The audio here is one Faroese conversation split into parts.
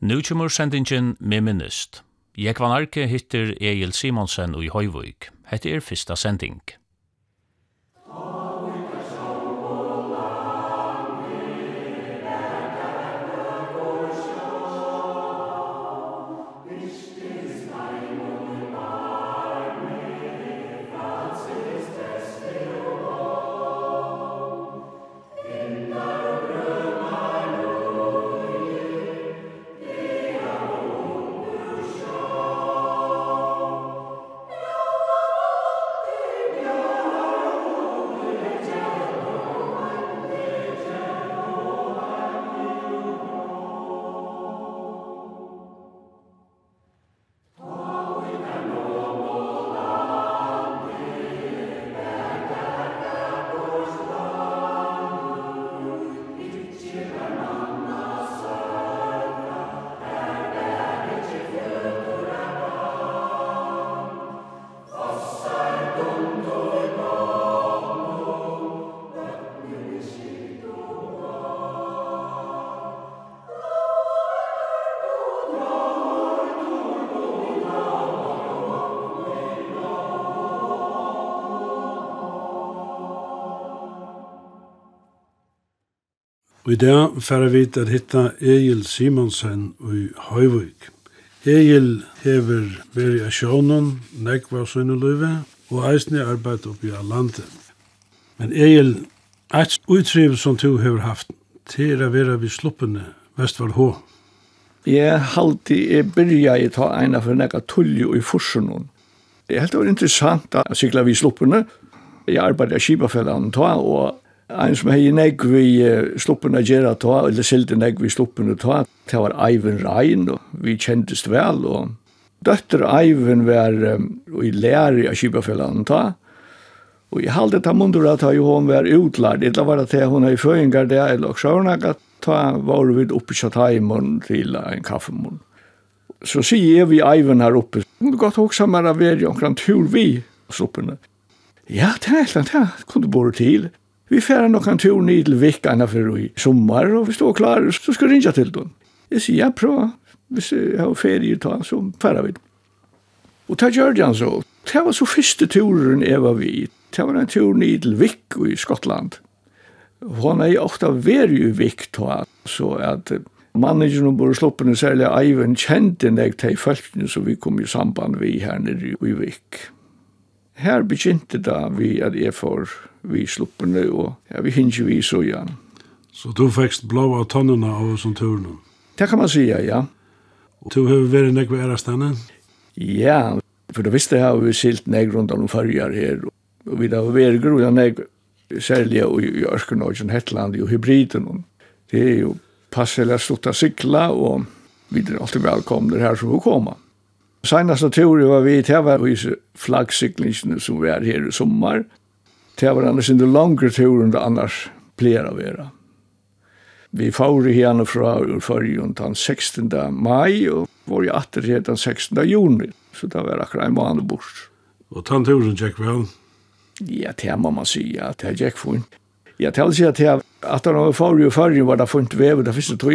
Nu kommer sendingen med minnest. Jekvan Arke hittir Egil Simonsen og i Høyvøyk. Hette er fyrsta sending. Og i dag færa vi at hitta Egil Simonsen i Høyvøk. Egil hever variasjonen, nekva sønneløyve, og eisne arbeid oppi av landet. Men Egil, eit uttriv som du hever haft, til å være vi sluppene Vestvar H. Jeg halte jeg byrja i ta eina for nekka tullju i forsunnen. er helt interessant å sykla vi sluppene. Jeg arbeidde i Kibafellan ta, og En som hei negg vi sluppen a gjerra ta, eller sildi negg vi sluppen a ta, det var Eivind Rein, og vi kjentist vel, og døtter Eivind var um, i læri av Kibafellan ta, og jeg halde ta mundur at ta jo hon var utlard, etla var at hon hei føyngar det, eller og sjørnak at ta var vi oppi tjataimon til en kaffemon. Så sier jeg vi Eivind her oppe, hun godt hoksa mer av veri omkran tur vi sluppen. Ja, det er helt annet, ja, kunne bore til. Vi færa nok en tur ned til Vikkarna for i sommar, og vi står klar, så skal rinja til dem. Jeg sier, ja, prøv, hvis jeg har ferie ta, så færa vi. Og ta gjør han så. Det var så første turen jeg var vid. Det var en tur ned til Vik i Skottland. Hon er ofta veri i Vik ta, så at Manager og bor sluppene særlig Eivind kjente nek til folkene, som vi kom i samband vi her nere i Vik. Her begynte da vi at jeg får vi sluppene, og ja, vi hinner vi så igjen. Så du fikk blå av tannene av som turen? Det kan man sige, ja. Og du har vært nekve ærestene? Ja, for du visste har vi silt nekve rundt om farger her, og vi har vært grunn av nekve, særlig i, i Ørskenøyden, Hetland, og hybriden. Det er jo passelig å slutte å sykla, og vi er alltid velkomne her som vi kommer. Senast av teori var vi till var i flaggsiklingsene som vi er her i sommar. Det var annars inte längre teori enn det annars pleier av era. Vi får i henne från förrjun den 16 mai og var i atter her den 16 juni. Så det var akkurat en månad bort. Og den turen gick vel? Ja, det må man si, ja, Det gikk funnet. Ja, gick fint. Jag tänkte att det att de var förrjun förrjun var det funnet väv. Det finns det tog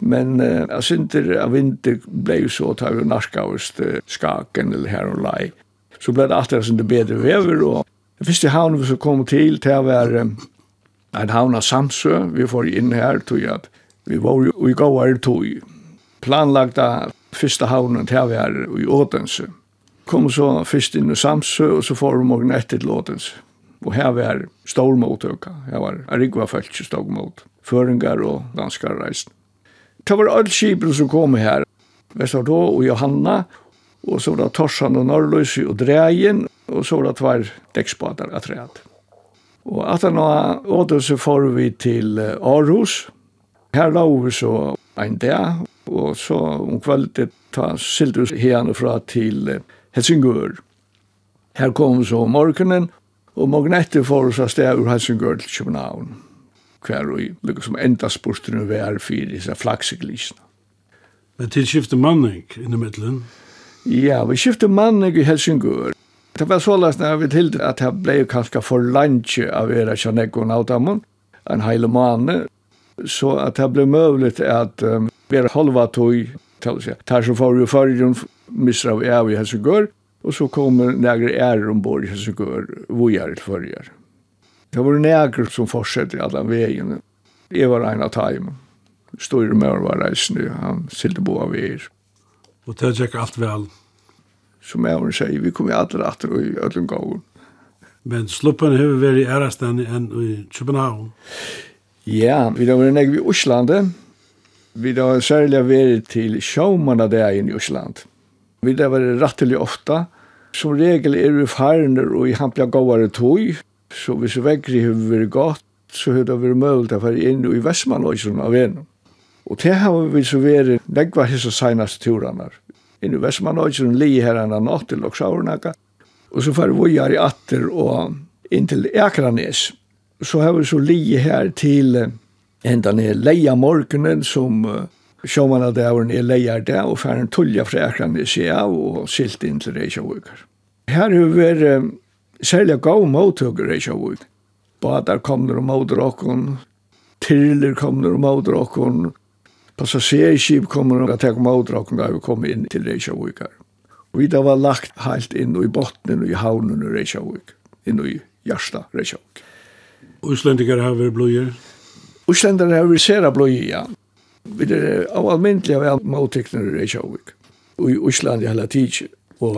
Men uh, jeg synte av vinter ble jo så tar vi narskavest skaken eller her og lei. Så ble det alltid synte bedre vever, og det første havn vi så kom til til å være en havn av Samsø. Vi får inn her, tog at vi var jo i gåar tog. Planlagda første havnen til å være i Ådense. Kom så først inn i Samsø, og så får vi morgen etter til Ådense. Og her var stor mottøkka. Her var Arigva Fölkje stod mot føringar og danskar reisende. Det var alle skipen som kom her. Vestardå og Johanna, og så var det Torsan og Norrløse og Dreien, og så var det tvær dekksbader av treet. Og at han var åter så får vi til Aarhus. Her la vi så en dag, og så om kveldet ta Sildrus herne fra til Helsingør. Her kom vi så om morgenen, og morgen etter får vi så sted ur Helsingør til København kvar og lukka som enda spurtene vi er fyrir disse flakseglisen. Men til skifte manning inni middelen? Ja, vi skifte manning i Helsingør. Det var så lest når vi tilde at det ble kanskje for lunch av era kjannekon av dammen, en heile mane, så at det ble møvlet at um, vi halva tog, tar som får jo fargen, misra vi av i Helsingør, og så kommer nægre ærer ombord i Helsingør, vojar til farger. Det var nægert som fortsatte i alle veien. Jeg var en av tajmen. Store med var reisende, han silte bo av er. Og det gikk alt vel? Som jeg var sier, vi kom i alle retter og i ødelen gården. Men sluppen har vært i ærestene enn i København? Ja, vi har vært nægge i Oslandet. Vi har særlig vært til sjåmann der det i Osland. Vi har vært rettelig ofta. Som regel er vi farner og i hampja gåare tog. Så hvis vekkri har vært godt, så har det vært mulig å være inn i Vestmannøysen av en. Og det har vi så vært negva hisse seinaste turene. Inn i Vestmannøysen li her enn natt til Loksaurnaka. Og så får vi her i atter og inn til Ekranes. Så har vi så li her til enda ned leia morgenen som uh, sjåmanna av dævren er leia der og færen tullja fra Ekranes i av og silt inn til Reykjavukar. Her har vi vært særlig gav mottøkker i Kjavuk. Badar kommer og måter okken, Tirler kommer og måter okken, passasjerskip kommer og tek måter okken da vi kom inn til Reykjavuk her. Og vi da var lagt helt inn i botten og i havnen i Reykjavuk, inn i Gjersta Reykjavuk. Uslendinger har vært blodgjør? Uslendinger har vært sere blodgjør, ja. Vi er av almindelig av måtøkkene i Reykjavuk. Og i Usland i hele. Og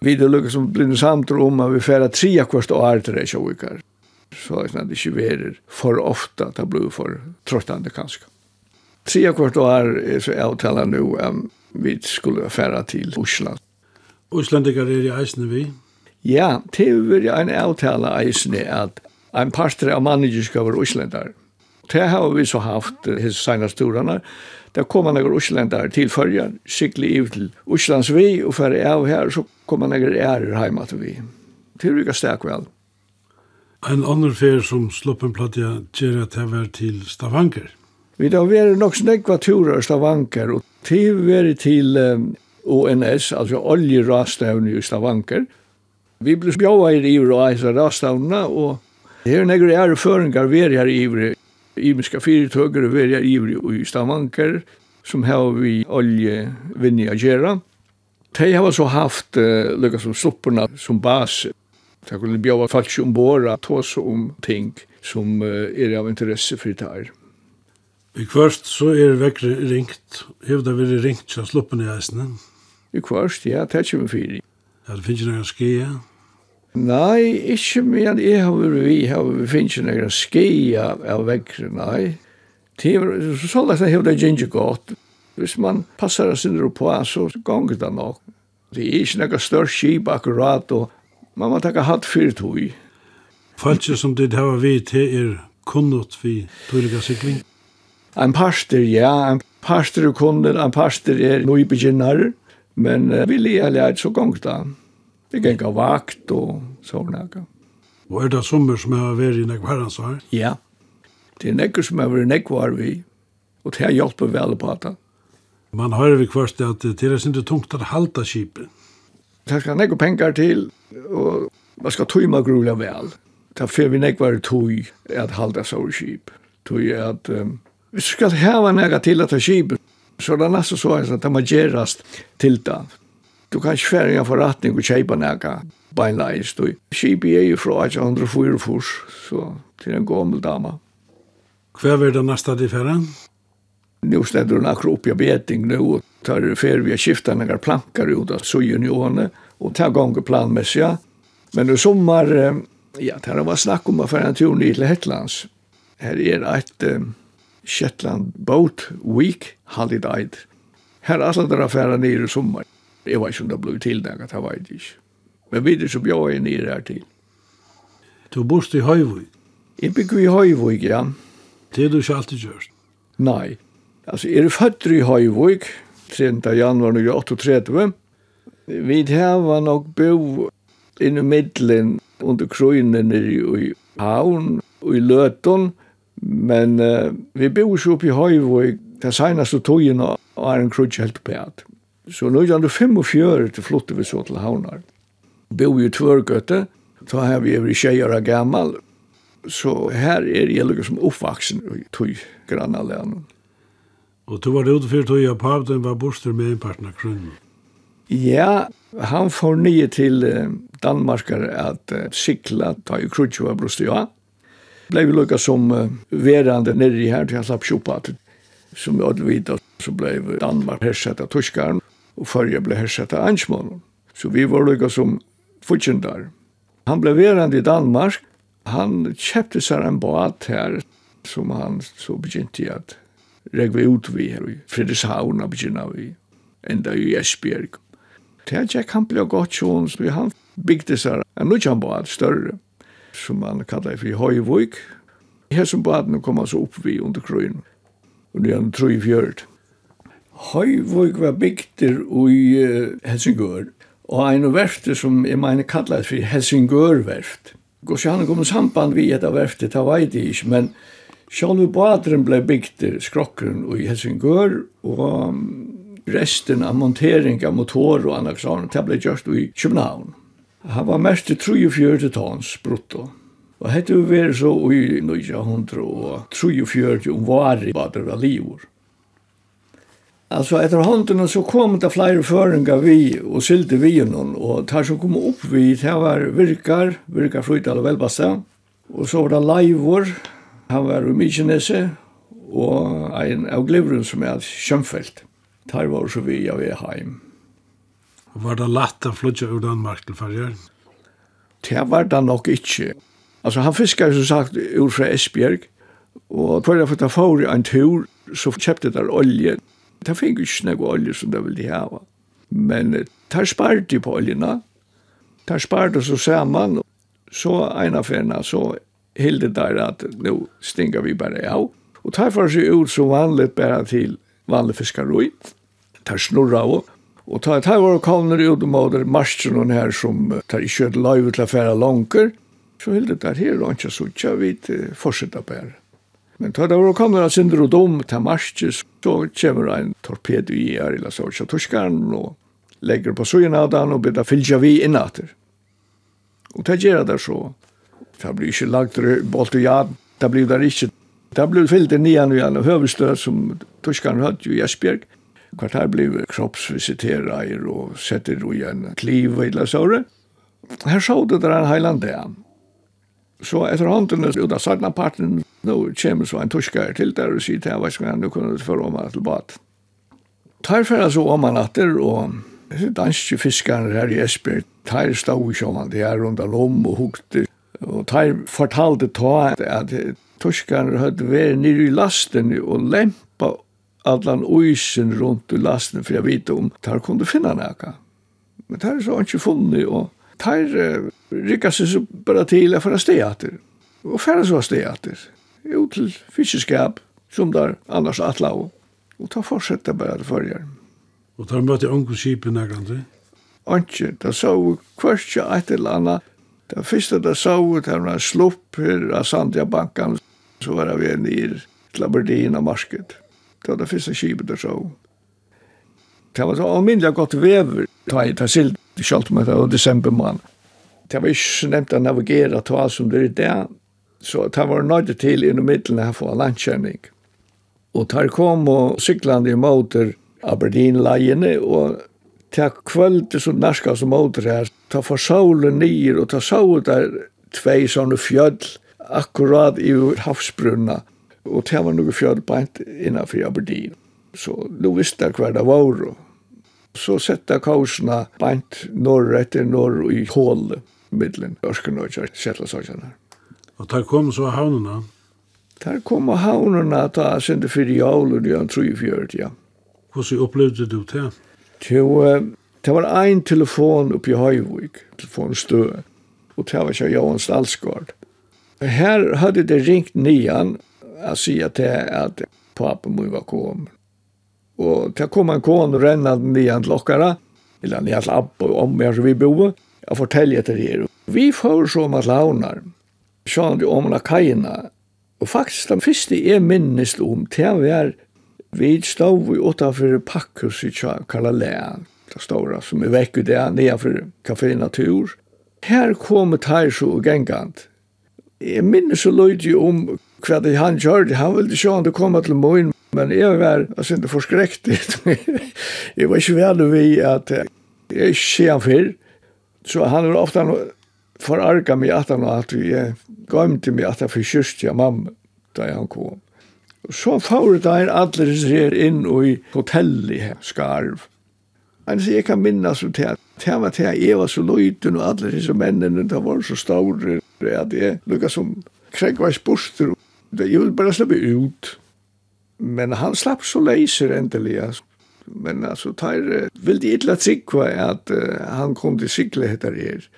vi det lukkar som blir samt om at vi færa tria kvart og art det så vikar. Så det er ikke verer for ofta det blir for trottande kanskje. Tria kvart år er så avtala nu um, vi skulle færa til Osland. Oslandikar er i eisne vi? Ja, det er en avtala eisne at en parter av manager skal være Oslandar det har vi så haft his senaste storarna. Där kom man några Osländare till följan, skicklig ut till Oslands vi och för av här så kom man några ärer hemma till vi. Till vilka stärk väl. En annan fär som sloppen platja ger att det var till Stavanger. Vi då var det nog snäckva turer i Stavanger och till var till um, ONS, alltså oljerastavn i Stavanger. Vi blev bjåa i Ivro och Aisa rastavna och Det är några är förringar vi är här i Ivre Imiska fyrirtøkere verja ivri i Stavanger, som har vi oljevinni a gjerra. De har så haft uh, lukka som supporna som bas. De kunne bjava falsk ombora at tås om ting som uh, er av interesse for det her. I kvart så er vekkri ringt. Hevda vi ringt til sluppen i eisene? I kvart, ja, det er ikke vi fyrir. Ja, det finnes noen skia. Nei, ikke men jeg har vært vi, har vi finnes ikke noen skia av vekkere, nei. Det er så lagt at det er godt. Hvis man passer sin ro på, så ganger det nok. Det er ikke noen større skip akkurat, og man må takke hatt fyrt hui. Falskje som det har vi til er kunnot vi tøyliga sikling? En parster, ja. En parster er kunnot, en parster er nøybegynnar. Men uh, vi leger leit så gongt da. Vi gikk av vakt og sånne. Og er det sommer som har vært i nekvarens her? Ja, det er nekker som har vært i nekvar vi, og det har hjulpet vel på det. Man hører vi kvart at det er ikke tungt at halta kipen. Det skal nekker penger til, og man skal tøyma grulig vel. Det er for vi nekvar tøy at halta sårkip. Tøy at um, vi skal heva nekka til at det er. Så det er nesten så at det må gjerast til det. Du kan ikke fære en forretning og kjeipa nekka beinleis. Du. Er jo fra 1844, så til en gammel dama. Hva er det neste de fære? Nå ständer hun akkur opp i beting nu og tar fære vi har skiftar några plankar ut av sugen i åne och tar gånger planmässiga. Men i sommar, ja, det har vært snack om att fære en tur ned till Hetlands. Här är ett um, Shetland Boat Week Holiday. Här er alle dere affärer nere i sommar. Jeg vet ikke om det ble tilnægget, det vet jeg ikke. Men videre så som jeg nere her til. Du bors i Høyvøy? Jeg bygger i Høyvøy, ja. Det er du ikke alltid gjørst? Nei. Altså, jeg er født i Høyvøy, 3. januar 1938. Vi har nok bo inn i middelen under krøynen i havn og i Løton. men uh, vi bor ikke oppe i Høyvøy det seneste togene og er en krøyne helt på at. Så nu gjør det fem og fjør til flottet vi så til havnar. Bo i tvørgøtte, så har vi vært tjejer av gammal. Så her er jeg lukket som oppvaksen i tog granna lennom. Og du var ute for tog av pavden var borster med en partner krunnen. Ja, han får nye til Danmarkar at uh, sikla, ta i krutjo av brustet, ja. Blei vi lukka som uh, verande nere her til han slapp kjopa til. Som vi hadde vita, så blei Danmark hersett av tyskaren og førje ble hersett av ansmånen. Så vi var lykka som fortjendar. Han ble verand i Danmark. Han kjepte seg en båt her, som han så begynte at regve ut vi her i Fredrikshavn og begynna vi, enda i Esbjerg. Det gikk han ble godt sjån, så han bygde seg en nødjan båt større, som han kallet for Høyvøyk. Her som båten kom han så opp vi under krøyen, og det er han trøy fjørt. Høyvåg var bygter i Helsingør, og en av verftet som jeg mener kallet for Helsingørverft. Gås han kom samband vi et av verftet, det vet jeg ikke, men sjálve badren ble bygter skrokkeren i Helsingør, og resten av montering av motor og annet sånt, det ble gjort i København. Han var mest til 34 tons brutto. Og hette vi vært så i 1943 om var i badren av livor. Alltså efter hånden så kom det flera föringar vi och sylte vi någon och tar som kom upp vi det var virkar, virkar flytta eller välbasta. Och så var det Leivor, Han var i Mykinese och en av glivren som är Schönfeldt. Tar var så vi av er heim. Och var det lätt att flytta ur Danmark till Färjön? Det var det nog inte. Alltså han fiskar som sagt ur fra Esbjerg och för att få en tur så köpte där olje Det fikk ikke noe olje som det ville hava. Men det sparte på oljena. Det sparte så sammen. Så en av fena så hilde der at nå stinga vi bare av. Og det var seg ut som vanligt bare til vanlig fiskaroi. Det snurra av. Og det var kavner ut mot marsjen og her som tar ikke et løyve til affæra fære langer. Så hilde der her og ikke så ikke vi fortsetter bare. Men tar det var kommer han synder och dom til marskis så kommer en torpedo i her eller så så torskaren og legger på sugen av den og bidrar fylja vi innater. Og det gjør det så. Det blir ikke lagt bolt og jad. Det blir det ikke. Det blir fyllt i nian og igen och höverstöd som torskaren hade ju i Esbjerg. Kvart här blev kroppsvisiterare och sätter i en kliv eller så. Her så det der en heiland det Så etter hånden ut av sarna parten, nå kommer så en tuskar til der og sier til hva skal han, nå kunne du om meg til bad. Tar for så om han atter, og danske fiskaren her i Esbjerg, tar stå ikke om han, er rundt lom og hukte, og tar fortalte ta at tuskaren hadde vært nere i lasten og lempa allan uisen rundt i lasten for jeg vet om tar kunde finna nekka. Men tar er så ikke funnet, og tar rycka seg så bara till för att steater. Og færre så steater. Jo, til fiskeskap som der annars atla og. Og ta fortsätta bara til förjar. Og där mötte onkel Skipen där kanske. da så kvartja ett eller Da Det da där så där var slupp her av Sandja bankan så var vi nir til Aberdeen marsket. Det var det da skipet där så. Det var så almindelig godt vever. Ta i ta silt, det kjalt med det, og desember måned det var ikke så nevnt å navigere til alt som det er det. så det var nøyde til innom middelen her for landkjenning. Og der kom og syklande i måter Aberdeen-leiene, og til kvölde som narska som måter her, ta for solen nyer og ta solen der tvei sånne fjöll akkurat i havsbrunna, og det var noe fjöll beint innanfor Aberdeen. Så nå visste jeg hver det var, og så sette kausene beint norr etter norr i hålet middelen Ørkenøyja og Shetlandsøyjana. Og der kom så havnene? Der kom havnene da sinde fyrir jævler i 1943, ja. Hvordan opplevde du det? Jo, det var ein telefon oppe i Høyvik, telefonstø, og det var ikke Johan Stalsgård. Her hadde det ringt nian, jeg sier til at papen må var kom. Og det kom en kone rennende nian til okkara, eller nian til Abba, om jeg vi boet, Jag fortäljer till her. Vi får så med launar. Sjön du omla kajina. og faktisk den første jeg minnest om till vi vi stod utanför Packhus i Kalalä. Det stora som är väck i det nedanför Café Natur. Här kommer Taisho så Gengant. Jeg minnes så løyde ju om hva det han gjør, Han ville se om det kom til morgen, Men jeg var alltså inte förskräckt. jag var inte väl vid att jag är inte ser han förr. Så han er ofta forarga mig at han at vi gøymte mig at han jeg kyrst ja mamma da han kom. Så fawr der alle ser inn i hotellet her, skarv. Han sier, jeg kan minnes om det. Det var det jeg var så løyden og alle disse mennene, det var så store, at jeg lukket som kregveis borster. Jeg ville bare slippe ut. Men han slapp så leiser endelig, altså men altså, tar vill det illa trick at uh, han kom till cykla heter det.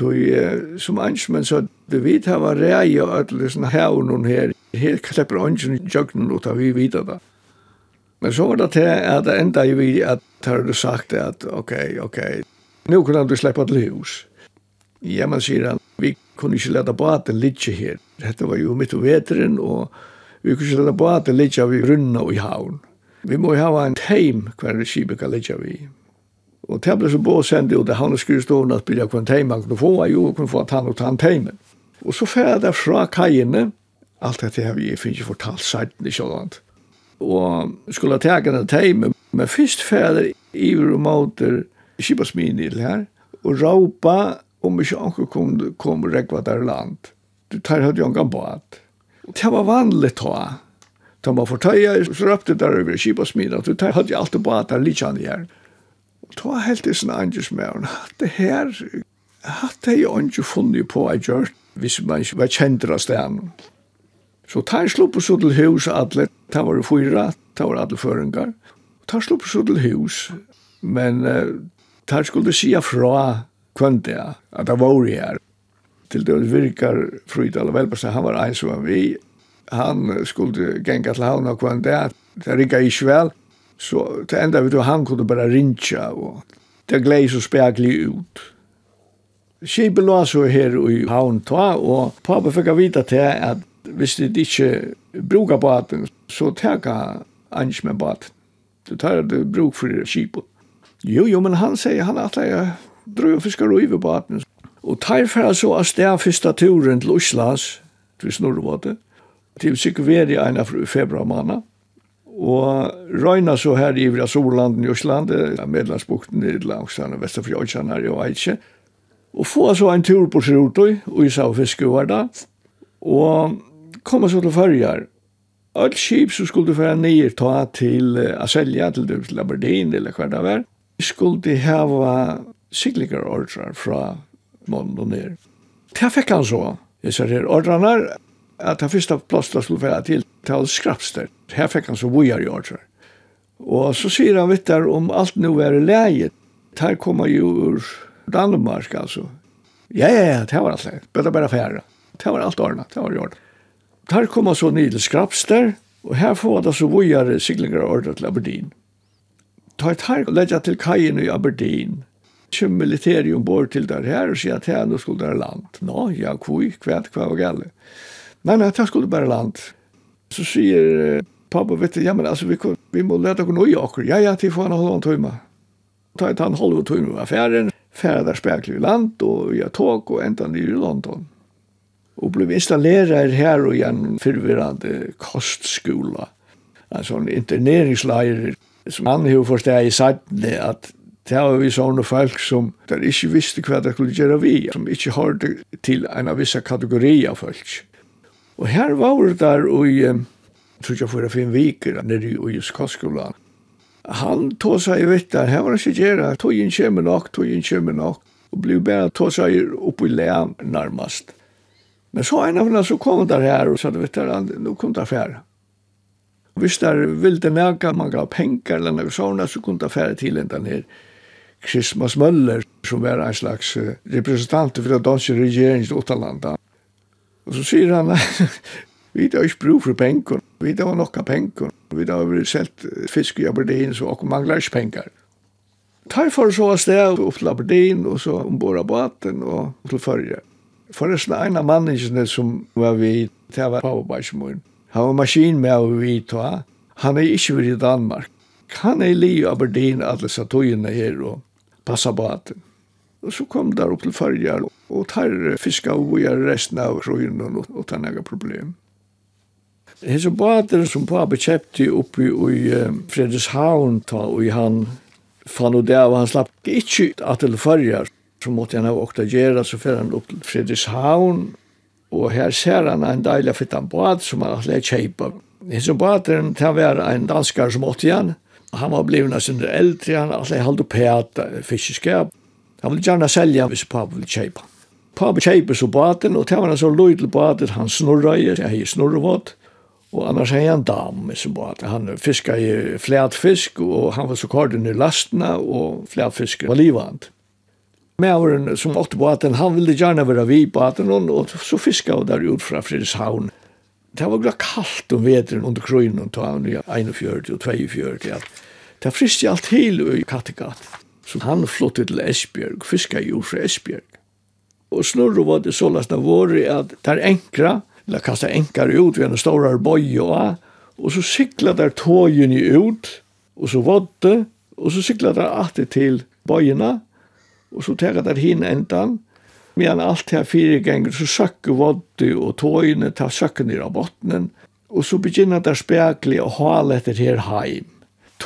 uh, som ansmen så vi vet har var rej och ödlesen här och her. Her Helt kläpper i jøgnen och tar vi vidare da. Men så var det til at det enda i vi at har du sagt at ok, ok, nu kan du släppa til hus. Ja, man sier han, vi kunne ikke leta baten litt her. Dette var jo mitt og veteren, og vi kunne ikke leta baten litt av i runna og i havn. Vi må ha en teim hver regime kan ligge vi. Og det ble så bå sendt ut, det han og skrivstående at bilja hver teim han kunne få, jo, kunne få at han og ta en teimen. Og så fer jeg fra kajene, alt dette har vi finnes ikke fortalt seiten i sådant. Og skulle ha tega en teimen, men først fer jeg iver og måter kibasmin i det her, og råpa om ikke anker kom, kom rekva der land. Du tar høyde jo en gang gambad. Det var vanlig ta, Da man fortøya, så røpte der over kibasmina, og da hadde jeg alltid bare at han litt han her. Og da helt i sin andres med henne, det her, hadde jeg ikke funnet på å gjøre, hvis man ikke var kjendra stedan. Så ta jeg slupp og så til hus alle, ta var det fyra, ta var alle føringar. Ta slupp og så til hus, men uh, ta skulle si fra kvante at det var her. Til det virkar Frydal og Velbersen, han var en som var vi, han skulle genga til havna hva en dag. Det rikka ikke vel. Så det enda vet du, han kunne bare rinja og det glei så spekli ut. Skipet lå så her i havn ta, og pappa fikk vita til at hvis de ikke brukar baten, så teka ans med baten. Du tar det bruk for skipet. Jo, jo, men han sier, han at jeg drøy og fiskar og baten. Og tar fra så av sted første turen til Oslas, til Snorrvåte, til Sikveri en av februar måned. Og røyna så her i Ivra Solanden i Østland, Medlandsbukten i Langstad og Vesterfjøkjan her i Veitje. Og få så en tur på Srotøy, og i sa fiske var da. Og komme så til Førjar. Alt skip som skulle færa ned ta til Aselja, til, Labardin, eller hva det var, skulle hava sikligar ordrar fra månen og ned. Det fikk han så. Jeg ser her ordrarna, at det første plåsta skulle være til til skrapster. Her fikk han så vujar i ordre. Og så sier han vitt der om alt nu er leie. Her kommer jo ur Danmark, altså. Ja, ja, ja, det var alt det. Bøtta bare færa. Det var alt ordna, det var i. Her kommer så nye skrapster, og her får det så bojar siklinger ordre til Aberdeen. Ta et her og legger til kajen i Aberdeen, kjem militæri ombord til der her og sier at her nå skulle det land. Nå, ja, kvui, kvæt, kvæt, kvæt, kvæt, Nei, nei, det skulle bare land. Så sier pappa, vet du, ja, men altså, vi, vi må lete oss nøye oss. Ja, ja, til får han holde en tøyma. Ta et han holde en tøyma av affæren, færre der spekler i land, og vi har tog og enda nye i London. Og ble installerer her og igjen fyrvirrande kostskola. En sånn interneringsleir som han har forstått i sattene, at det var vi sånne folk som der ikke visste hva det skulle gjøre vi, som ikke hørte til en av visse kategorier av folk. Og her var det der i, tror jeg, for fem viker, nede i Skåskolan. Han tog seg i vittar, her var det ikke gjerne, inn kjemme nok, tog inn kjemme nok, og blev bare tog seg opp i län nærmest. Men så en av henne så kom der her og sa, vet du, nå kom der fære. Og hvis der ville nægge, man gav penger eller noe sånt, så kom det fære til en den her Christmas Møller, som var en slags representant for den danske regjeringen i Åtalanda. Og så sier han, vi har ikke brug for penger, vi har nok av penger, vi har vært selt fisk i Aberdeen, så vi mangler ikke penger. Tar for så av sted opp til Aberdeen, og så ombord av båten og til førje. Forresten, en av mannene som var vi, det var Pavabaismoen. Han var maskin med å vi. Han er ikke vært i Danmark. Han er li i Aberdeen, alle satøyene her, og passa båten. Og så kom der opp til farger, og tar fiska og vojar resten av røyren og, og tar nega problem. Hese bader som pappa kjepti oppi i uh, Fredrikshavn ta, og han fann og det av han slapp ikkje at til farger, så måtte han ha åkta gjerra, så fyrir han opp til Fredrikshavn, og her ser han en deilig fittan bad som han hadde kjeipa. Hese bader, det var en danskar som åtte igjen, han var blivna sin eldre, han hadde halde pæta fiskeskap, Han ville gjerne selja hvis pappa ville kjeipa. Pappa kjeipa så baten, og til han så løy til baten, han snurra i, jeg har snurrevått, og annars hei han dam i sin baten. Han fiska i flætfisk, og han var så korden i lastna, og flætfisk var livand. Mæveren som åtte baten, han ville gjerne være vi baten, og så fiska han der ut fra Fredrikshavn. Det var glad kallt om veteren under krøynen, og tog han i 41 og 42, ja. Det friste alt til i Kattegat. Så han flyttade til Esbjerg, fiskade ju fra Esbjerg. Och snurror var det sådana som våre att der enkla, eller kasta enkar ut ved en stor boj och så cyklade där tågen ut och så vodde och så cyklade där alltid till bojorna och så tega där hin ändan medan alt her fire ganger så sökte vodde och tågen ta sökte ner av bottnen och så begynner där spekli og halet etter her heim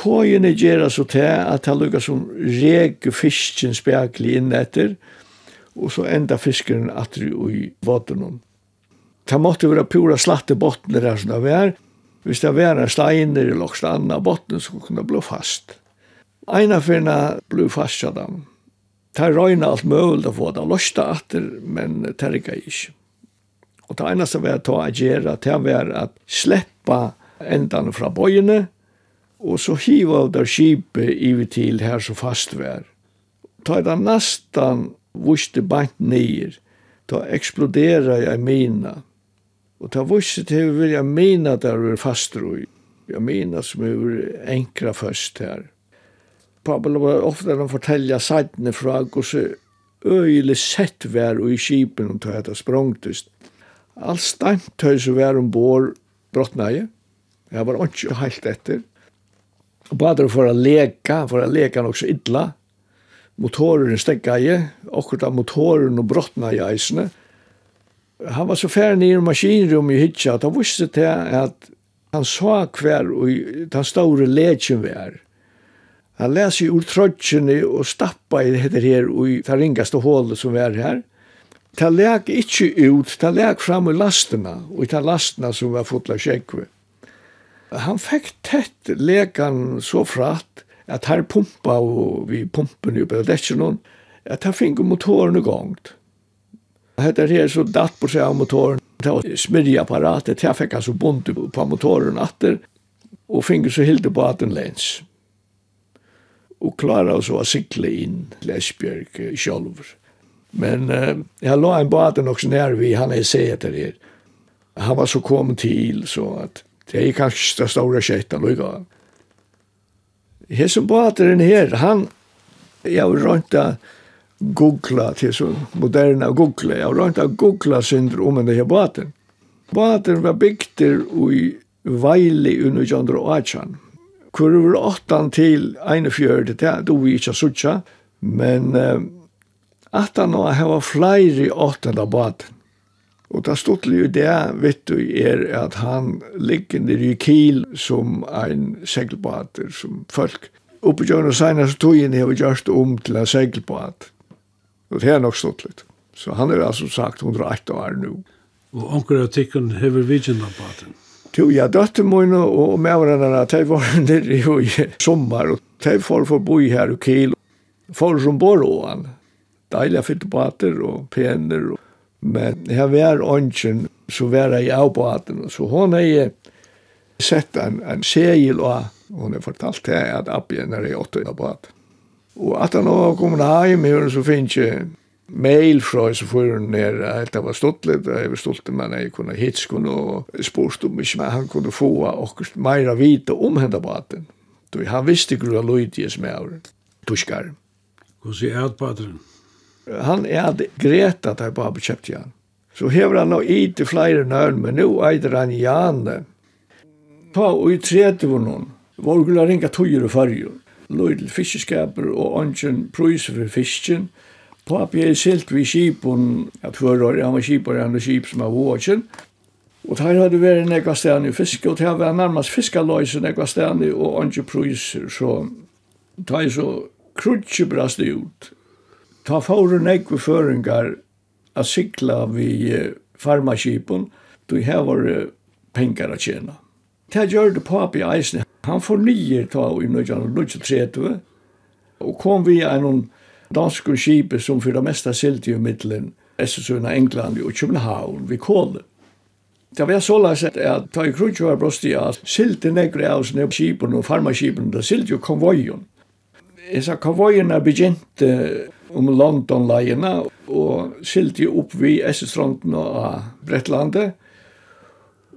Tøyene gjør så til at han lukker som reger fisken spekler inn etter, og så enda fisken at du i vatten. Det måtte være pura slatte bottner der som det var. Hvis det var en steiner eller noe annet botten, så kunne det bli fast. Eina finna ble fast av dem. Det røyna alt mulig å få det løsta atter, men det er ikke. ikke. Og det eneste vi har ta å gjøre, det var at sleppa endan fra bøyene, Og så hiva av der skipet ivi til her så fast vær. Ta er nastan vuste bant nir, ta eksplodera jeg mina. Og ta vuste til vi vil jeg mina der vi fast roi. Jeg mina som er enkra først her. Pablo var ofta han fortelja sattne fra gos øyli sett vær og i skipen og ta etter sprongtist. All stemt tøys vær ombord brottnæje. Jeg var ikke heilt etter. Og bare for å leka, for å leka nok så illa. Motoren stekka i, akkurat av motoren og brottna i eisene. Han var så ferdig i maskinrummet i hitja, at han visste til at han sa hver og den store leken vi er. Han leser ur trøtjene og stappa i dette her og i det ringaste hålet som vi er her. Ta lek ikkje ut, ta lek fram i lastena, og i ta lastena som var fotla kjekve. Han fekk tett lekan så fratt at her pumpa og vi pumpen i noen, at han fikk motoren i gang. Hette her så datt på seg av motoren ta apparatet jeg fikk altså bunt på motoren atter, og fikk så hilde på at den lens. Og klara så å sikle inn Lesbjerg sjolv. Men eh, jeg la en baden også nær vi, han er seg etter her. Han var så kommet til så at Det er kanskje det store skjøyta lukka. Hesen bateren her, han, jeg har rønt å googla til så moderne googla, jeg har rønt å googla syndrom enn det her bateren. Bateren var bygd i Veili under Jandro Achan. Hvor var åttan til 41, det er vi ikke sutja, men uh, at han hava flere åttan av baten. Og det stod jo det, vet du, er at han ligger nere i kiel som en segelbater, som folk. Oppe i Jørgen og Seinas togjen har vi gjort om til en segelbat. Og det er nok stått litt. Så han er altså sagt 108 år nå. Og anker av tikkun hever vidjenda baten? Jo, ja, døtte mine og medvaranderne, de var nere i sommer, og de får få bo her i kiel. Folk som bor og han, deilige fytte bater og pener og Men her var ånden, så var jeg av på hatten, så hun er sett en, en segel, og hun har fortalt til at Abbi er i åtte av på hatten. Og at han var kommet hjem, så finnes jeg mail fra så får hun ner at det var stolt litt, og jeg var stolt men jag kunne hitske kunde og spårst om ikke, men han kunne få akkurat mer vite om henne baten. Då han visste hur det låg i smäller. Tuskar. Hvordan er det baten? han er hade greta där på på köpt igen. Så hever han nå i til flere nörn men nå eider han igen. Ta og i tredje var noen, Var skulle ringa tøyer og farger, løy til fiskeskaper og anchen prøyser for fisken. Papi er silt vi skipon, at förra år, han var skipare han var skip som var vågen. Og her hadde vært en ekva stedende fiske, og der var nærmest fiskaløys en ekva stedende, og andre priser, så ta der så krutsi brast ut ta fóru nekve føringar a sikla vi farmaskipen, du hevar pengar a tjena. Ta gjør det papi eisne. Han får nyer ta i 1930, og kom vi en dansk skipe som for det meste silt i middelen Estesund og England og København vi kåle. Det var så løs at jeg tar i krutjøver brostia, silte negre av sinne skipen og farmaskipen, da silte jo konvojen. Esa sa konvojen er begynt om London-leiene og sildi upp vi Essestranden og Brettlandet.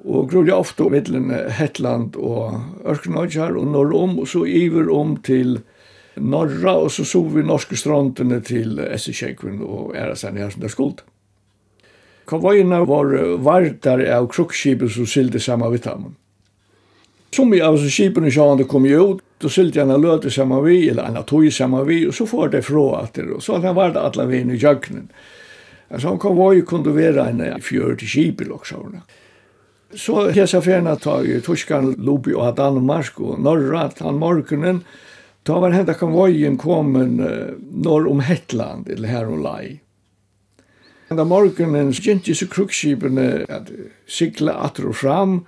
og grulja ofte om mittlen Hetland og Ørkenøyjar og Norrom og så iver om til Norra og så sov vi norske strandene til Essekjekven og æra sen her som det skuld. Konvojina var vartar av krukkskipet som sildi saman vitt Som jag alltså skipen och sjön sjående kom jo ut då sylte han løte samma vi eller han tog samma vi og så får det fra att det og så han var det alla vägen i jöknen. Alltså han kom var ju kunde vara en 40 skip också. Så hesa ferna tar ju Torskan Lobi og Danmark og norra han morgenen, Ta var henda konvojen kom en uh, norr om Hetland eller her om Lai. Den morgenen gynti så krukskipene at sikla atro fram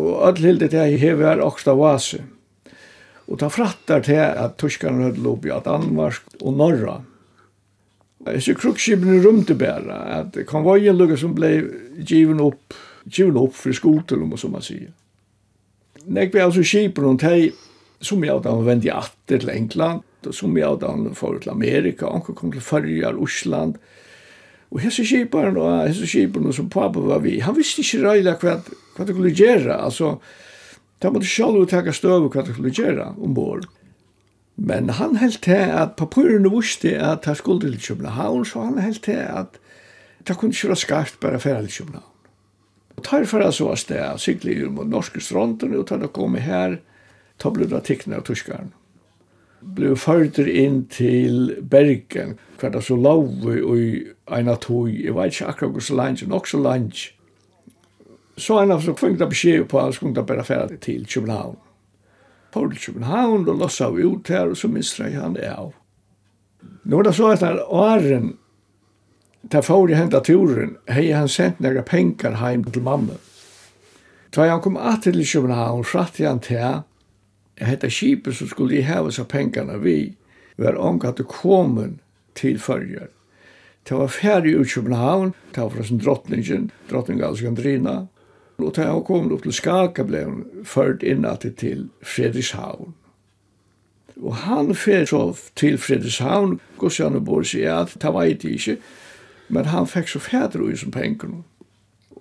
Og all hilde til jeg hever oksta vase. Og ta frattar til at tuskarna høyde lob i at Danmark og Norra. Så krukskipene rumte bæra at konvojen lukka som blei given opp, given opp for skotelum og som man sier. Nek vi altså kipen og teg som jeg hadde vendt i atter til England, og som jeg da for til Amerika, og kom til Førjar, Osland, Og hese kipen, og hese kipen som pappa var vi, han visste ikke røyla hva hva det skulle gjøre, altså, da måtte selv uttakka støv hva det skulle gjøre ombord. Men han held til at papurene visste at han skulle til København, så han held til at det kunne ikke være skarpt bare for til København. Og tar for så av sted, sykler jo mot norske strånden, og tar det komme her, ta ble det tikkene av tyskeren. Ble førter inn til Bergen, hva det så lov i en av tog, jeg vet ikke akkurat hvor så langt, nok så langt, Så en av så inte beskjed på att han skulle bara färra till Köpenhamn. På till Köpenhamn och lossade vi ut her, og så misstrade han det av. Nu var det så at när Ta får i hända turen, hej han sent några pengar hem till mamma. Da han kom att till Köpenhamn, satt han till hetta skipet som skulle i hava så pengarna vi var ångat og komen til fyrjar. Det var færre i København, det var sin drottningen, drottning Alexandrina, Og da hun kom opp til Skaka ble hun ført innatid til Fredrikshavn. Og han fer så til Fredrikshavn, Gussian og seg, ja, det var jeg ikke, men han fikk så fædre ui som penger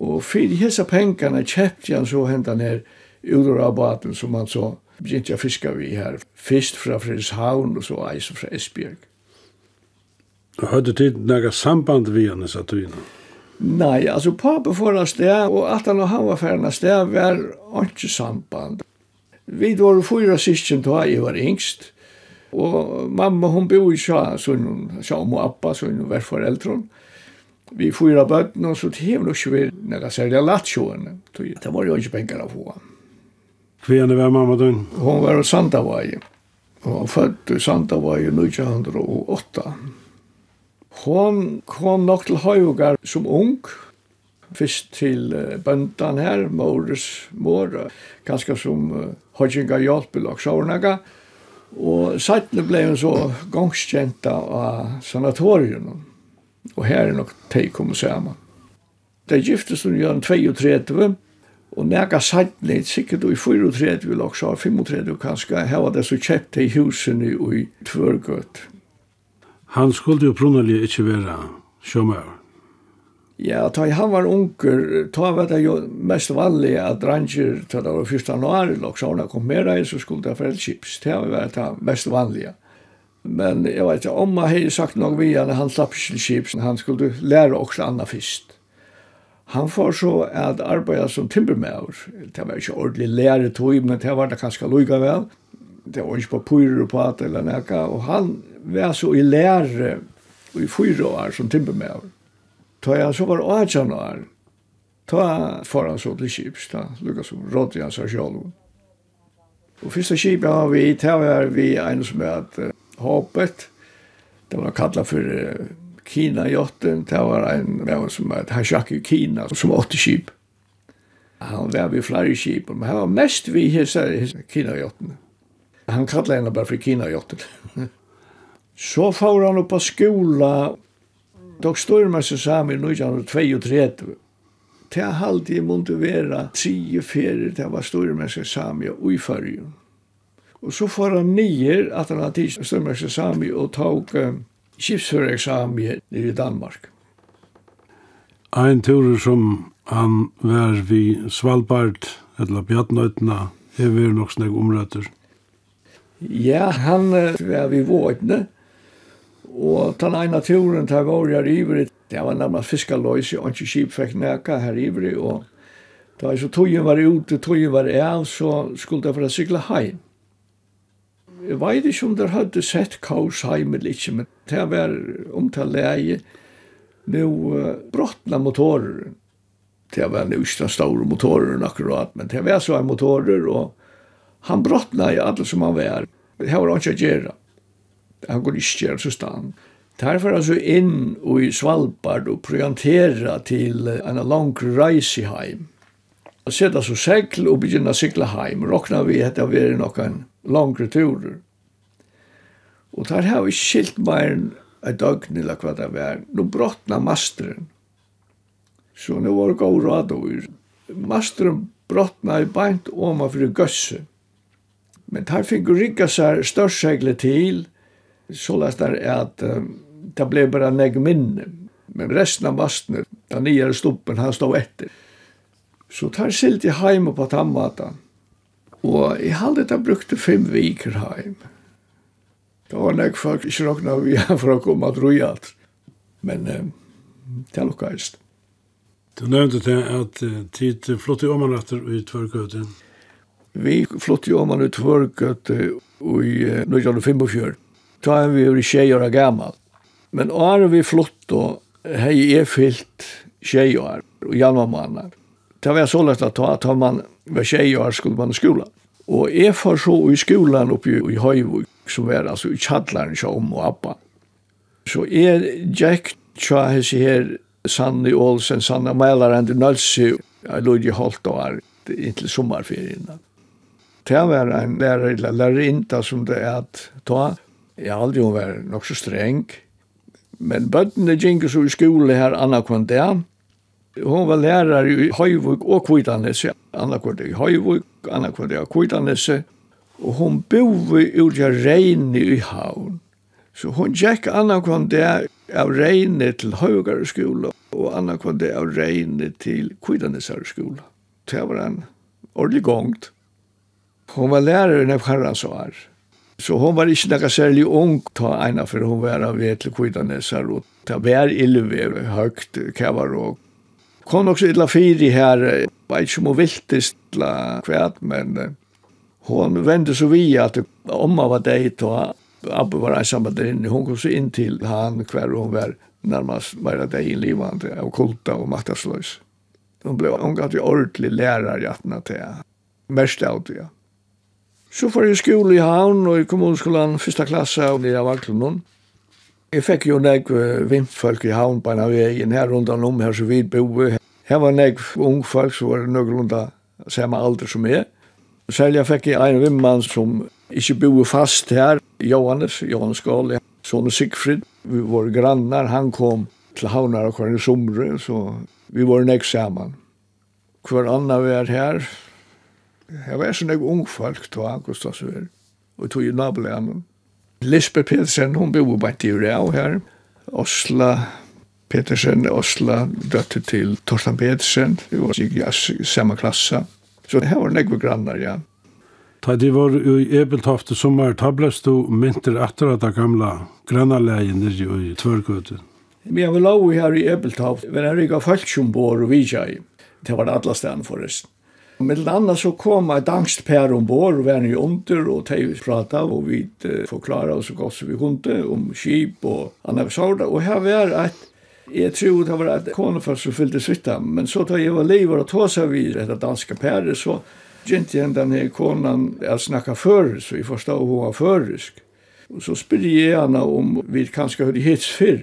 Og for hese pengene kjøpte han så hentan her ut av baten som han så begynte jeg fiska vi her. Fyrst fra Fredrikshavn og så eisen fra Esbjerg. Hørte tid noe samband vi han i Saturina? Nei, altså pappa får en sted, og at han og han var ferdig en sted, var ikke samband. Vi var fyra syskjen da jeg var yngst, og mamma hun bor i sja, så hun sa om og appa, så hun var foreldren. Vi fyra bøtten, og så det var ikke vi nekka særlig latt sjående. Det var jo ikke penger å få. Hva Hvem var mamma din? Hun var i Sandavai, og født i Sandavai i 1908. Hon kom nok til Høyugar som ung, fyrst til bøndan her, Mores mor, ganske som uh, Høyinga og Sjårnaga, og sattene ble hun så gongskjenta av sanatorien, og her er nok teg kommer sammen. De giftes hun gjør 32, og nega sattene, sikkert i 34, vil også 35 kanskje, her var det så kjett i husene i Tvørgøtt, Han skulle jo prunnelige ikke være sjømøver. Ja, da han var unger, da var det jo mest vanlig at dranger, da det var 1. januar, og så han kom med deg, så skulle det være chips. Det var det mest vanlige. Men jeg vet ikke, om jeg hadde sagt noe vi, han slapp ikke chips, han skulle lære også annet først. Han får så at arbeide som timbermæver. Det var ikke ordentlig lære tog, men det var det kanskje lukket vel. Det var ikke på pyrer på at eller noe, og han var så i lære i fyra år som timmermæver. Ta jeg så var 18 år. Ta for han så til Kips, ta lukka som rådde han seg selv. Og første Kip har vi, ta var vi en som er at Hoppet, det var kallet for Kina-jotten, det var en mæver som er han sjakk i Kina, som åtte Kip. Han var vi flere Kip, men han var mest vi hisse Kina-jotten. Han kallet henne bare for Kina-jotten. Så får han upp på skola. Dok stormar sig samen 1932. Det har alltid vera tre ferier det var stormar sig samen och i färgen. Og så får han nier at han har tid stormar seg samen og tog um, skipsförexamen i Danmark. Ein tur som han var vi Svalbard, eller Bjartnøytna er vi nok snakk omrøtter. Ja, han var vi våtne, Og den ene turen til var jeg ivrig, det var nærmest fiskaløys, og ikke kjip fikk næka her ivrig, og da jeg så togjen var ute, togjen var av, så skulle jeg for å sykle heim. Jeg vet ikke om dere hadde sett kaos heim eller ikke, men det var omtale leie, nå uh, brottna motorer. Det var nu ikke den store motoren akkurat, men det var så en motorer, og han brottna i alle som han var. Det var ikke å gjøre han går ikke gjøre så stand. Derfor altså inn i Svalbard og prioritere til en lang reise heim. Og sette så segl og begynne å sykle heim. Råkna vi etter å være noen langre turer. Og der har vi skilt meg en døgn eller hva det var. Nå brottna masteren. Så nå var det god råd over. Masteren brottna i beint om av fri gøsse. Men der fikk rikka seg størst til, så lest der är att det ble bara nägg minne. Men resten av masten, den nye stuppen, han stod etter. Så tar silt i heim på tammata. Og i halde det brukte fem viker heim. Det var nek folk ikke råkna vi for å komme at alt. Men uh, det lukkaist. Du nevnte det at tid flott i omanretter i Tvørgøte. Vi flott i omanretter i Tvørgøte i 1945. Da er vi jo tjej år gammal. Men året vi flott då, hei er fyllt tjej år, og januar månad. Det var så lätt att ta, att man var tjej år skulle man i skolan. Og jeg får så i skolan oppe i Høyvog, som var altså i kjallaren til om og appa. Så jeg gikk tja hese her Sanne Olsen, Sanna Mælaren til Nølsi, jeg lod i holdt og er inntil sommerferien. Det var en lærer, lærerinta som det er at ta, Jeg aldri hun var nok så streng. Men bøttene gikk så i skole her annakvann det. Hun var lærer i Høyvuk og Kvitanese. Annakvann i Høyvuk, annakvann i Kvitanese. Og hun boi ut av regnet i havn. Så hun gikk annakvann det av regnet til Høyvukare skole og annakvann det av regnet til Kvitanese skole. Det var en ordentlig gongt. Hon var lærer i herrans år. Så hon var ikke nekka særlig ung ta eina, for hon var av vet til kvidanesar, og ta vær illver, høgt kævar og kom også illa fyri her, var ikke må viltist la kvæt, men hon vende så vi at omma var deit ta, Abbe var ensam der inne, hon kom så inn til han hver hon var nærmast var det i livande, av kulta og maktasløys. Hon ble omgatt i ordentlig lærer i atna til, mest av det, ja. Så får jeg skole i havn og i kommunskolen, første klasse og nere av Vaklunnen. Jeg fikk jo nek vimtfolk i havn på en av veien her rundt om her så vidt bo. Her var nek ungfolk som var noenlunda samme alder som jeg. Særlig fikk en vimmann som ikke bo fast her, Johannes, Johannes Gale, sånne Sigfrid, vi var grannar, han kom til havnar og kvar i somre, så vi var nek saman. Hver annan var her, Jeg var sånn jeg ung folk, da, August og så her. Og tog i nabolæren. Lisbeth Petersen, hun bor bare til Ureau her. Osla Petersen, Osla døtte til Torsten Petersen, vi var i samme klasse. Så her var nekve grannar, ja. Da de var i Ebeltoft i sommer, da ble du mynter etter at det gamle grannarleien nere i Tvørgøten. Vi har vel lov her i Ebeltoft, men jeg er folk som bor og vidtjei. Det var det alle stedene forresten. Og med så kom ett angst per ombord och var ni under og teg prata och vi förklarade oss så gott som vi kunde om skip och anna besauda. Och här var ett, Jeg tror det var at konefar som fyllde svitta, men så tar jeg var och og tåsa vid dette danske pæret, så gynte jeg den her konan at snakka førisk, så jeg forstod hun var førisk. Og så spyrde jeg henne om vi kanskje hørte hits fyrr.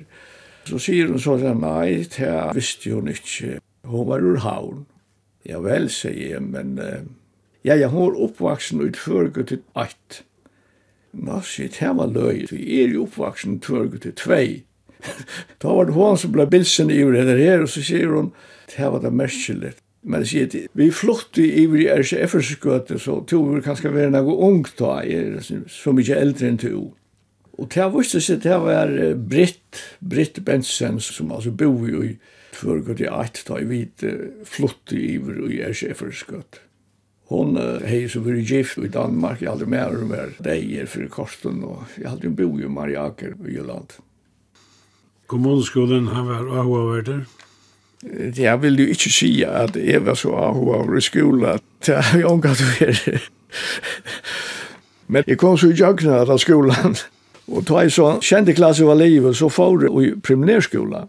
Så sier hun så, nei, det visste hun ikke. Hun var ur havn. Ja vel, sier jeg, men uh, ja, jeg har oppvaksen ut førgu til ett. Nå, sier det var løy, for jeg er jo oppvaksen ut førgu til tvei. da var det hun som ble bilsen i henne her, og så sier hun, det var det merkelig. Men jeg sier, vi flutti iver i RCF-skøte, så tog vi kanskje være noe ung da, jeg er så mye eldre enn to. Og det var vist å det var Britt, Britt Bensen, som altså bor jo i tvørgått i eit, da jeg vit flott i iver og jeg er sjeferskott. Hon hei som var gift i Danmark, jeg hadde mer og mer deier for korsten, og jeg aldri bo i Mariaker i Jylland. Kommunskolen har vært avhåverter? Jeg vil jo ikke si at jeg var så avhåver i skolen, det har jeg omgatt å Men jeg kom så i jøkna av skolen, og da jeg så kjente klasse var livet, så får jeg i primærskolen.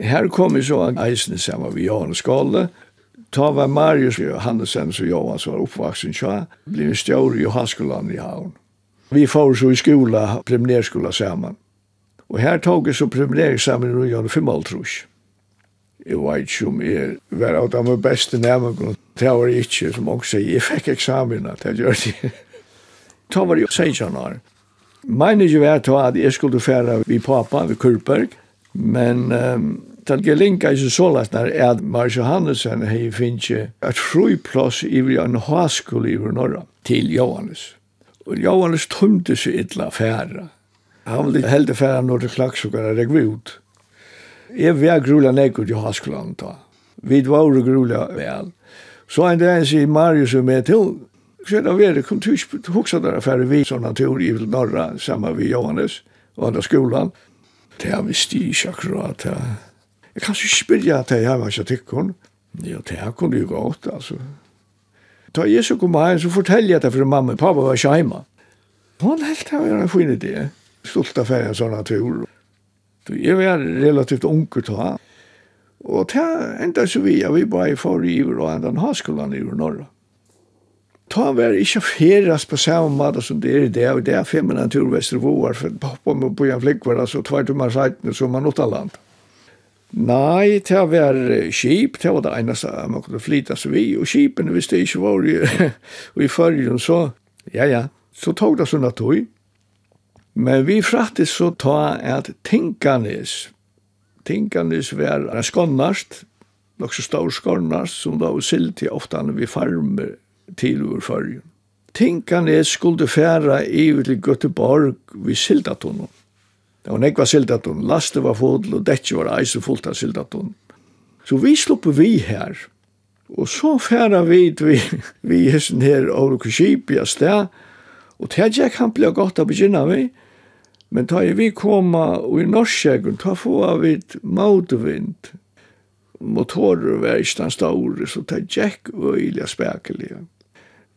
Her kom så eisen sammen med Johan Skåle. Ta var Marius Johannesen og Johan som var oppvaksen så ble vi stjåre i Johanskolan i havn. Vi får så i skola, preliminærskola sammen. Og her tog jeg så preliminærskolen i Jan Fimmaltrus. Jeg vet ikke om jeg var av de beste nærmere. Det var jeg ikke, som også sier, jeg fikk eksamen, det gjør det. Ta var jeg 16 år. Meine jeg var at jeg skulle fære vi pappa ved Kurberg, Men um, den gelinka ikke så lagt når Ed Mars Johannesson hei finnje et fruiplass i en haskul i norra til Johannes. Og Johannes tømte seg illa færa. Han ville helde færa når det klaksukar er regvi ut. Jeg var grula nekud i haskulan ta. Vi var grula vel. Så en dag sier Marius og meg til, så er det det, kom du ikke huksa der affære vi sånn natur i norra sammen med Johannes og andre skolan. Det har visst ikke akkurat. Jeg kan ikke spille at jeg har vært tikkene. Ja, det har kunne jo gått, altså. Da Jesu kom her, så forteller jeg det for mamma og pappa var ikke hjemme. Hun helt har vært en fin idé. Stolt av en sånn tur. Jeg var relativt unger til han. Og det enda så vi, ja, vi bare får i Iver og enda en haskolan i Norra ta var ikke feras på samme måte som det er i det, og det er fem naturvester vår, for pappa må bo i en flikkvare, så tvær om man sier som man åtta land. Nei, det var skip, det var det eneste man kunne flyta seg vi, og skipene, hvis det ikke var i, i fyrrjun, så, ja, ja, så tog det sånn at tog. Men vi frattis så ta at tinkanis, tinkanis var en skonnast, nok så stor skonnast, som da var silt i oftan vi farmer, til ur Tinkan er skulle færa i til Göteborg vi Sildatun. Det var nekva Sildatun, laste var fodl og detje var eise fullt av Sildatun. Så vi sluppe vi her, og så færa vi vi, vi hessen her over Kusipi av sted, og til jeg kan bli godt å begynna vi, men ta vi koma og i Norskjeggen, ta få av et mautevind, motorer var ikke den store, så det gikk øyelig spekelig.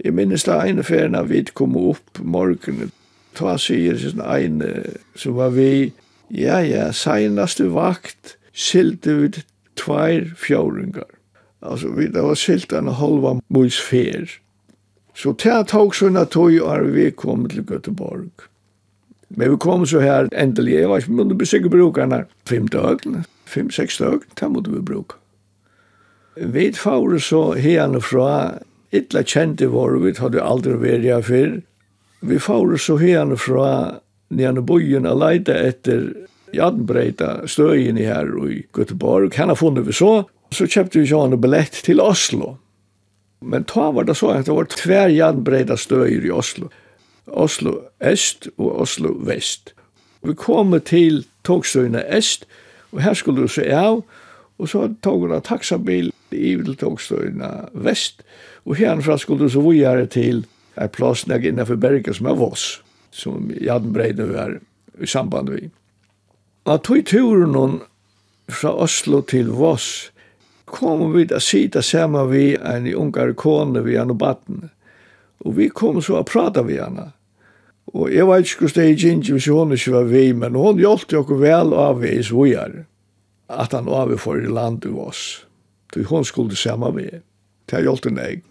Jeg minnes da ene ferien av vi kom opp morgenen, ta sier sin ene, så var vi, ja, ja, senaste vakt, silte vi tvær fjåringar. Altså, vi, det var silt en halva mys fer. Så det tog sånn at tog er vi kom til Göteborg. Men vi kom så her endelig, jeg var ikke måtte vi sikkert bruke henne fem dag, fem-seks dag, det måtte vi bruke. Vi får så herne fra, ytla kjente vår, vi hadde aldri vært her før, vi får så herne fra nere bøyen og leite etter Jadnbreita støyen i her i Göteborg. Henne funnet vi så, så kjøpte vi sånn en billett til Oslo. Men ta var det så at det var tver Jadnbreita støyer i Oslo. Oslo Øst og Oslo Vest. Vi kom til togstøyene Øst, og her skulle du se av, og så tog vi taxabil i til togstøyene Vest, og herfra skulle du så videre til en plass nær innenfor Bergen som er Voss, som Jan Breide var i samband med. Og tog turen fra Oslo til Voss, kom vi til å sitte sammen vi en ungar kone vi han og batten. Og vi kom så og prata vi henne. Og jeg vet ikke hvordan det er ikke, hvis hun ikke var vi, men hun hjelpte jo vel av vi i svojar, at han var vi for i land i oss. Så hun skulle samme vi. Det har hjelpte meg.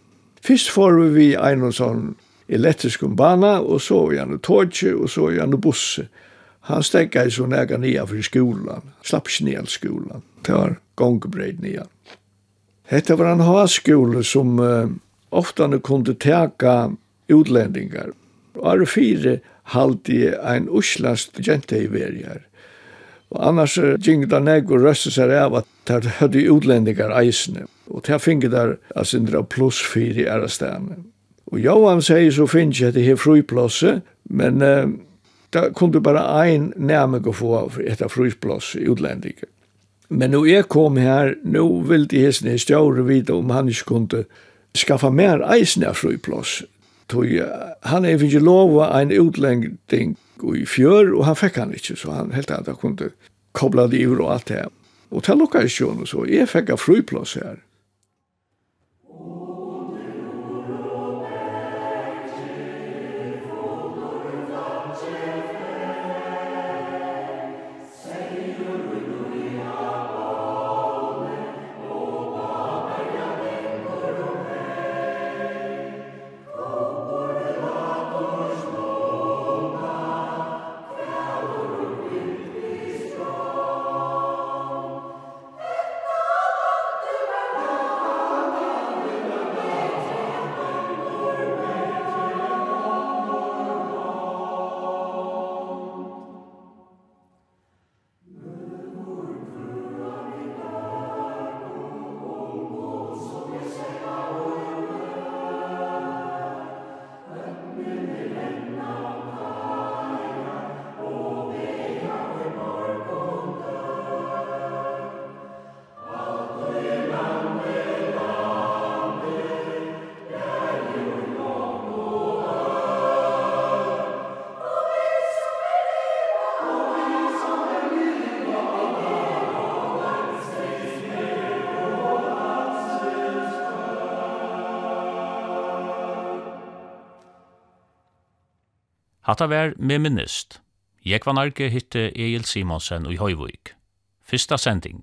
Først får vi en sånn elektrisk bana, og så var han i tåtje, og så var han busse. Han stekka i sånn ega nia for skolan, slapp ikke nia skolan. Det var gongbreid nia. Hette var en ha skole som uh, ofta kunde teka utlendingar, År fire halde ein uslandst gente i verjar. Og annars gikk det nek og røste seg av at det hadde utlendingar eisene. Og det finge der at sindra pluss fire i ærestane. Og Johan sier så finnes jeg at det er fruiplåse, men uh, da kunne bare ein nærmig å få etter fruiplåse i utlendingar. Men nu jeg kom her, nå ville de hessene i stjåre vite om han ikke kunne skaffa mer eisene av. Tog, han er ikke lova en utlending i fjør, og han fikk han ikke, så han helt annet han kunne kobla det ur og alt det her. Og til lukka i sjån og så, jeg fikk en fryplass her. Hatta vær med minnist. Jeg var narki hitte Egil Simonsen i Høyvøyk. Fyrsta sending.